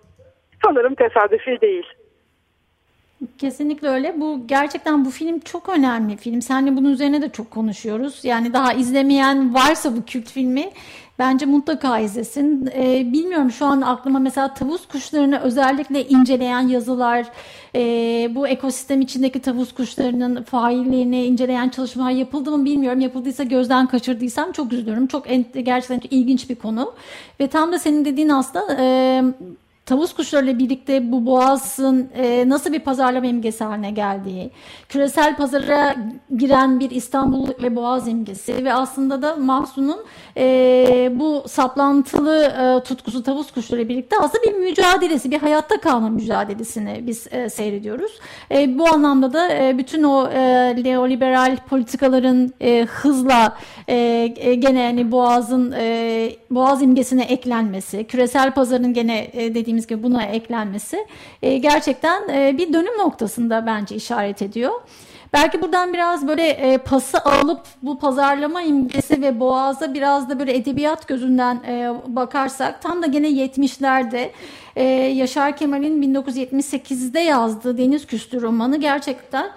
sanırım tesadüfi değil. Kesinlikle öyle. Bu gerçekten bu film çok önemli film. Seninle bunun üzerine de çok konuşuyoruz. Yani daha izlemeyen varsa bu kült filmi bence mutlaka izlesin. Ee, bilmiyorum şu an aklıma mesela tavus kuşlarını özellikle inceleyen yazılar, e, bu ekosistem içindeki tavus kuşlarının faillerini inceleyen çalışmalar yapıldı mı bilmiyorum. Yapıldıysa gözden kaçırdıysam çok üzülürüm. Çok gerçekten çok ilginç bir konu. Ve tam da senin dediğin aslında e, tavus kuşlarıyla birlikte bu boğazın e, nasıl bir pazarlama imgesi haline geldiği, küresel pazara giren bir İstanbul ve boğaz imgesi ve aslında da Mahsun'un e, bu saplantılı e, tutkusu tavus kuşlarıyla birlikte aslında bir mücadelesi, bir hayatta kalma mücadelesini biz e, seyrediyoruz. E, bu anlamda da e, bütün o e, neoliberal politikaların e, hızla e, e, gene yani boğazın e, boğaz imgesine eklenmesi, küresel pazarın gene e, dediğimiz dediğimiz gibi buna eklenmesi e, gerçekten e, bir dönüm noktasında bence işaret ediyor. Belki buradan biraz böyle e, pası alıp bu pazarlama imgesi ve boğaza biraz da böyle edebiyat gözünden e, bakarsak tam da gene 70'lerde e, Yaşar Kemal'in 1978'de yazdığı Deniz Küstü romanı gerçekten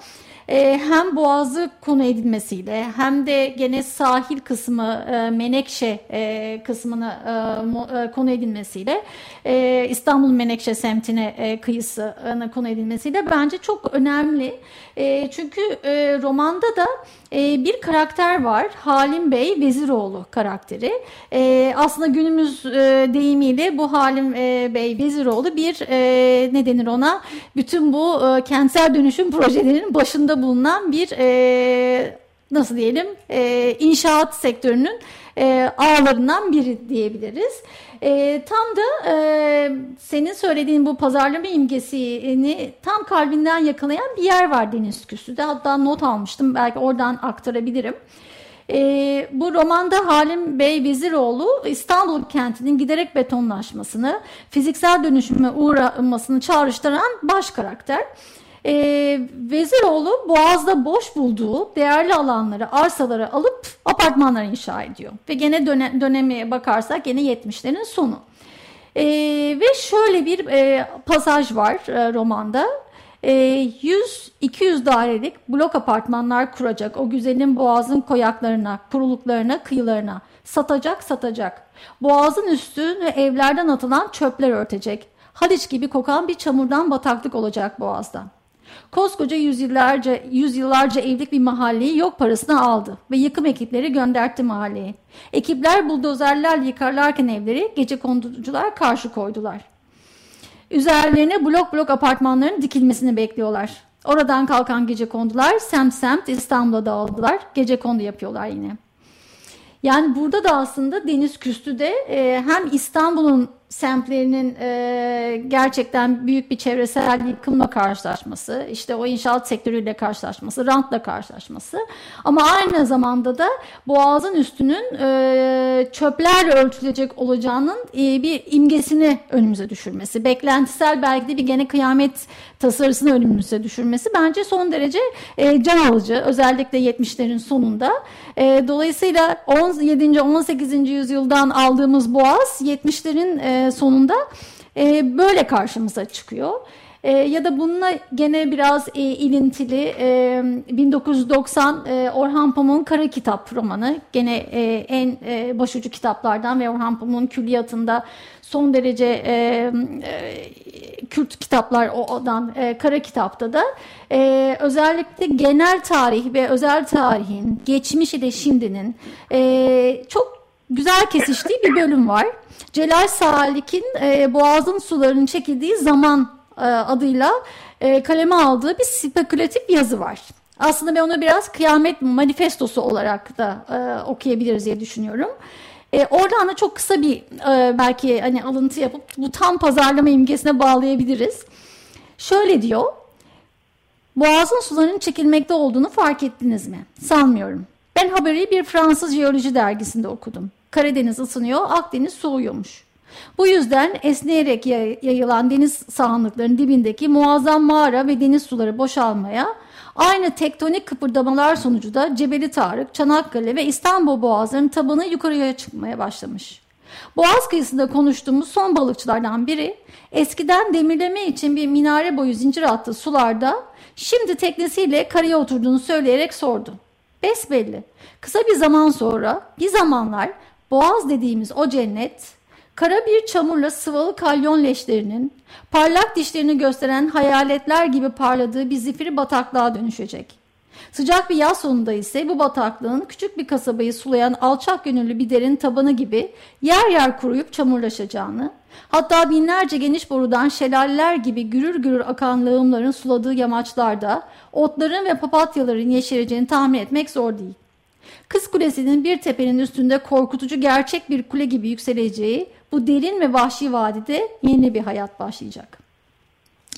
e, hem boğazı konu edilmesiyle hem de gene sahil kısmı e, Menekşe e, kısmını e, e, konu edilmesiyle e, İstanbul Menekşe semtine e, kıyısına konu edilmesiyle bence çok önemli. E, çünkü e, romanda da e, bir karakter var. Halim Bey Veziroğlu karakteri. E, aslında günümüz e, deyimiyle bu Halim e, Bey Veziroğlu bir e, ne denir ona? Bütün bu e, kentsel dönüşüm projelerinin başında bulunan bir e, nasıl diyelim e, inşaat sektörünün e, ağlarından biri diyebiliriz. E, tam da e, senin söylediğin bu pazarlama imgesini tam kalbinden yakalayan bir yer var Deniz Küsü'de. Hatta not almıştım belki oradan aktarabilirim. E, bu romanda Halim Bey Veziroğlu İstanbul kentinin giderek betonlaşmasını, fiziksel dönüşüme uğramasını çağrıştıran baş karakter. E, Veziroğlu Boğaz'da boş bulduğu değerli alanları, arsaları alıp apartmanlar inşa ediyor. Ve gene döne, döneme bakarsak gene 70'lerin sonu. E, ve şöyle bir e, pasaj var e, romanda. E, 100-200 dairelik blok apartmanlar kuracak o güzelim boğazın koyaklarına, kuruluklarına, kıyılarına. Satacak satacak. Boğazın üstünü evlerden atılan çöpler örtecek. Haliç gibi kokan bir çamurdan bataklık olacak boğazda. Koskoca yüzyıllarca, yüzyıllarca evlilik bir mahalleyi yok parasına aldı ve yıkım ekipleri göndertti mahalleye. Ekipler buldozerlerle yıkarlarken evleri gece konducular karşı koydular. Üzerlerine blok blok apartmanların dikilmesini bekliyorlar. Oradan kalkan gece kondular semt semt İstanbul'a dağıldılar. Gece kondu yapıyorlar yine. Yani burada da aslında Deniz Küstü'de e, hem İstanbul'un semtlerinin e, gerçekten büyük bir çevresel yıkımla karşılaşması, işte o inşaat sektörüyle karşılaşması, rantla karşılaşması ama aynı zamanda da Boğaz'ın üstünün e, çöplerle ölçülecek olacağının e, bir imgesini önümüze düşürmesi, beklentisel belki de bir gene kıyamet tasarısını önümüze düşürmesi bence son derece e, can alıcı özellikle 70'lerin sonunda. E, dolayısıyla 17. 18. yüzyıldan aldığımız Boğaz 70'lerin e, sonunda e, böyle karşımıza çıkıyor. E, ya da bununla gene biraz e, ilintili e, 1990 e, Orhan Pamuk'un Kara Kitap romanı. Gene e, en e, başucu kitaplardan ve Orhan Pamuk'un külliyatında son derece e, e, Kürt kitaplar odan e, Kara Kitap'ta da e, özellikle genel tarih ve özel tarihin geçmiş ile şimdinin e, çok güzel kesiştiği bir bölüm var. Celal Salik'in e, Boğaz'ın sularının çekildiği zaman e, adıyla e, kaleme aldığı bir spekülatif yazı var. Aslında ben onu biraz kıyamet manifestosu olarak da e, okuyabiliriz diye düşünüyorum. E, oradan da çok kısa bir e, belki hani alıntı yapıp bu tam pazarlama imgesine bağlayabiliriz. Şöyle diyor. Boğazın sularının çekilmekte olduğunu fark ettiniz mi? Sanmıyorum. Ben haberi bir Fransız jeoloji dergisinde okudum. Karadeniz ısınıyor, Akdeniz soğuyormuş. Bu yüzden esneyerek yayılan deniz sahanlıklarının dibindeki muazzam mağara ve deniz suları boşalmaya, aynı tektonik kıpırdamalar sonucu da Cebeli Tarık, Çanakkale ve İstanbul boğazlarının tabanı yukarıya çıkmaya başlamış. Boğaz kıyısında konuştuğumuz son balıkçılardan biri, eskiden demirleme için bir minare boyu zincir attığı sularda, şimdi teknesiyle karaya oturduğunu söyleyerek sordu. Besbelli. Kısa bir zaman sonra bir zamanlar Boğaz dediğimiz o cennet kara bir çamurla sıvalı kalyon leşlerinin parlak dişlerini gösteren hayaletler gibi parladığı bir zifiri bataklığa dönüşecek. Sıcak bir yaz sonunda ise bu bataklığın küçük bir kasabayı sulayan alçak gönüllü bir derin tabanı gibi yer yer kuruyup çamurlaşacağını, hatta binlerce geniş borudan şelaleler gibi gürür gürür akan lağımların suladığı yamaçlarda otların ve papatyaların yeşereceğini tahmin etmek zor değil. Kız Kulesi'nin bir tepenin üstünde korkutucu gerçek bir kule gibi yükseleceği bu derin ve vahşi vadide yeni bir hayat başlayacak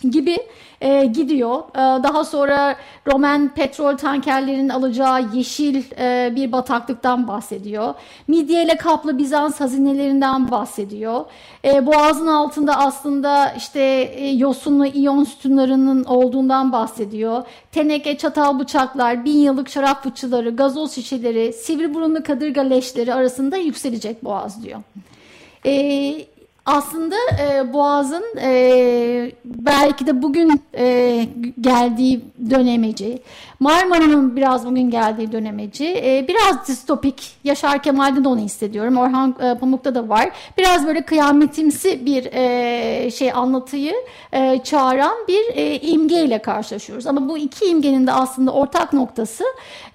gibi e, gidiyor. E, daha sonra Roman petrol tankerlerinin alacağı yeşil e, bir bataklıktan bahsediyor. Midye ile kaplı Bizans hazinelerinden bahsediyor. E, boğazın altında aslında işte e, yosunlu iyon sütunlarının olduğundan bahsediyor. Teneke, çatal bıçaklar, bin yıllık şarap fıçıları, gazoz şişeleri, sivri burunlu kadırga leşleri arasında yükselecek boğaz diyor. E, aslında e, Boğaz'ın e, belki de bugün e, geldiği dönemeci, Marmara'nın biraz bugün geldiği dönemeci, e, biraz distopik, Yaşar Kemal'de de onu hissediyorum, Orhan e, Pamuk'ta da var. Biraz böyle kıyametimsi bir e, şey anlatıyı e, çağıran bir e, imgeyle karşılaşıyoruz. Ama bu iki imgenin de aslında ortak noktası,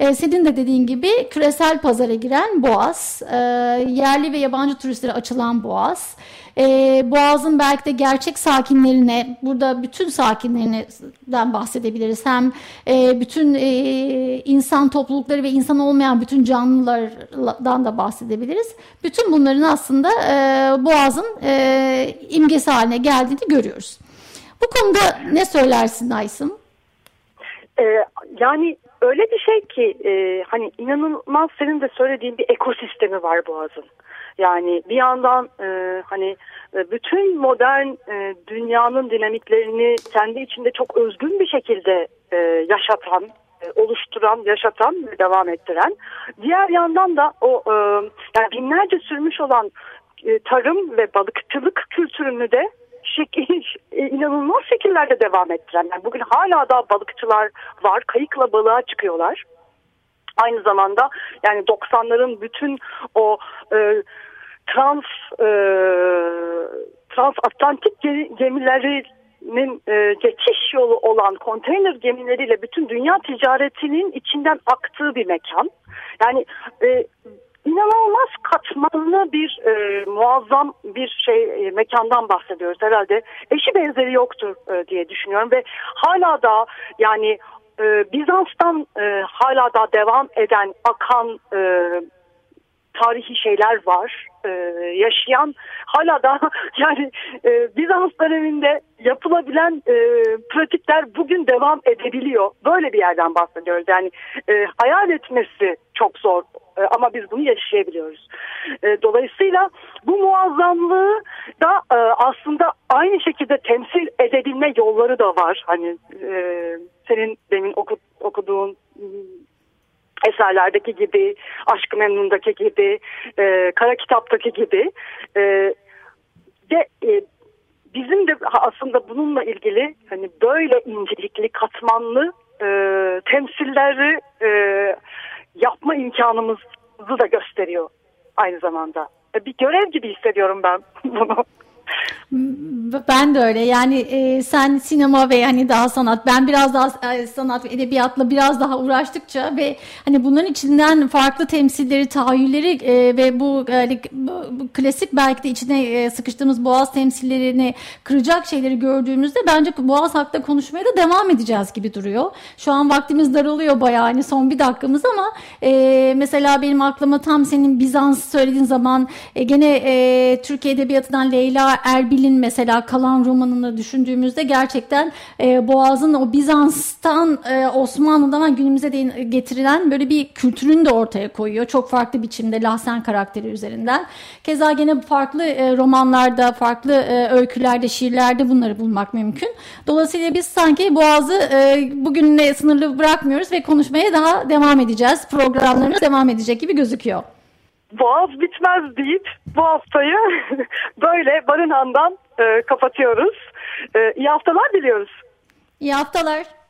e, senin de dediğin gibi küresel pazara giren Boğaz, e, yerli ve yabancı turistlere açılan Boğaz, e, Boğaz'ın belki de gerçek sakinlerine, burada bütün sakinlerinden bahsedebiliriz. Hem e, bütün e, insan toplulukları ve insan olmayan bütün canlılardan da bahsedebiliriz. Bütün bunların aslında e, Boğaz'ın e, imgesi haline geldiğini görüyoruz. Bu konuda ne söylersin Aysım? Ee, yani öyle bir şey ki e, hani inanılmaz senin de söylediğin bir ekosistemi var Boğaz'ın. Yani bir yandan e, hani e, bütün modern e, dünyanın dinamiklerini kendi içinde çok özgün bir şekilde e, yaşatan, e, oluşturan, yaşatan ve devam ettiren. Diğer yandan da o e, yani binlerce sürmüş olan e, tarım ve balıkçılık kültürünü de şekil, e, inanılmaz şekillerde devam ettiren. Yani bugün hala da balıkçılar var, kayıkla balığa çıkıyorlar. Aynı zamanda yani 90'ların bütün o e, trans e, transatlantik gemileri e, geçiş yolu olan konteyner gemileriyle bütün dünya ticaretinin içinden aktığı bir mekan. Yani e, inanılmaz katmanlı bir e, muazzam bir şey e, mekandan bahsediyoruz herhalde. Eşi benzeri yoktur e, diye düşünüyorum ve hala da yani e, Bizans'tan e, hala da devam eden akan e, tarihi şeyler var. Ee, yaşayan hala da yani e, Bizans döneminde yapılabilen e, pratikler bugün devam edebiliyor. Böyle bir yerden bahsediyoruz. Yani e, hayal etmesi çok zor e, ama biz bunu yaşayabiliyoruz. E, dolayısıyla bu muazzamlığı da e, aslında aynı şekilde temsil edebilme yolları da var. Hani e, senin demin oku, okuduğun eserlerdeki gibi, Aşk-ı Memnun'daki gibi, e, Kara Kitap'taki gibi e, ve e, bizim de aslında bununla ilgili hani böyle incelikli, katmanlı e, temsilleri e, yapma imkanımızı da gösteriyor aynı zamanda. E, bir görev gibi hissediyorum ben bunu. Ben de öyle yani e, sen sinema ve hani daha sanat ben biraz daha e, sanat ve edebiyatla biraz daha uğraştıkça ve hani bunların içinden farklı temsilleri tahayyülleri e, ve bu, e, bu klasik belki de içine e, sıkıştığımız boğaz temsillerini kıracak şeyleri gördüğümüzde bence boğaz hakkında konuşmaya da devam edeceğiz gibi duruyor. Şu an vaktimiz daralıyor bayağı hani son bir dakikamız ama e, mesela benim aklıma tam senin Bizans söylediğin zaman e, gene e, Türkiye Edebiyatı'ndan Leyla Erbil'in mesela kalan romanını düşündüğümüzde gerçekten e, Boğaz'ın o Bizans'tan e, Osmanlı'dan günümüze de getirilen böyle bir kültürünü de ortaya koyuyor. Çok farklı biçimde Lahsen karakteri üzerinden. Keza gene farklı e, romanlarda, farklı e, öykülerde, şiirlerde bunları bulmak mümkün. Dolayısıyla biz sanki Boğaz'ı e, bugünle sınırlı bırakmıyoruz ve konuşmaya daha devam edeceğiz. Programlarımız devam edecek gibi gözüküyor boğaz bitmez deyip bu haftayı böyle Barınhan'dan e, kapatıyoruz. E, iyi haftalar diliyoruz. İyi haftalar.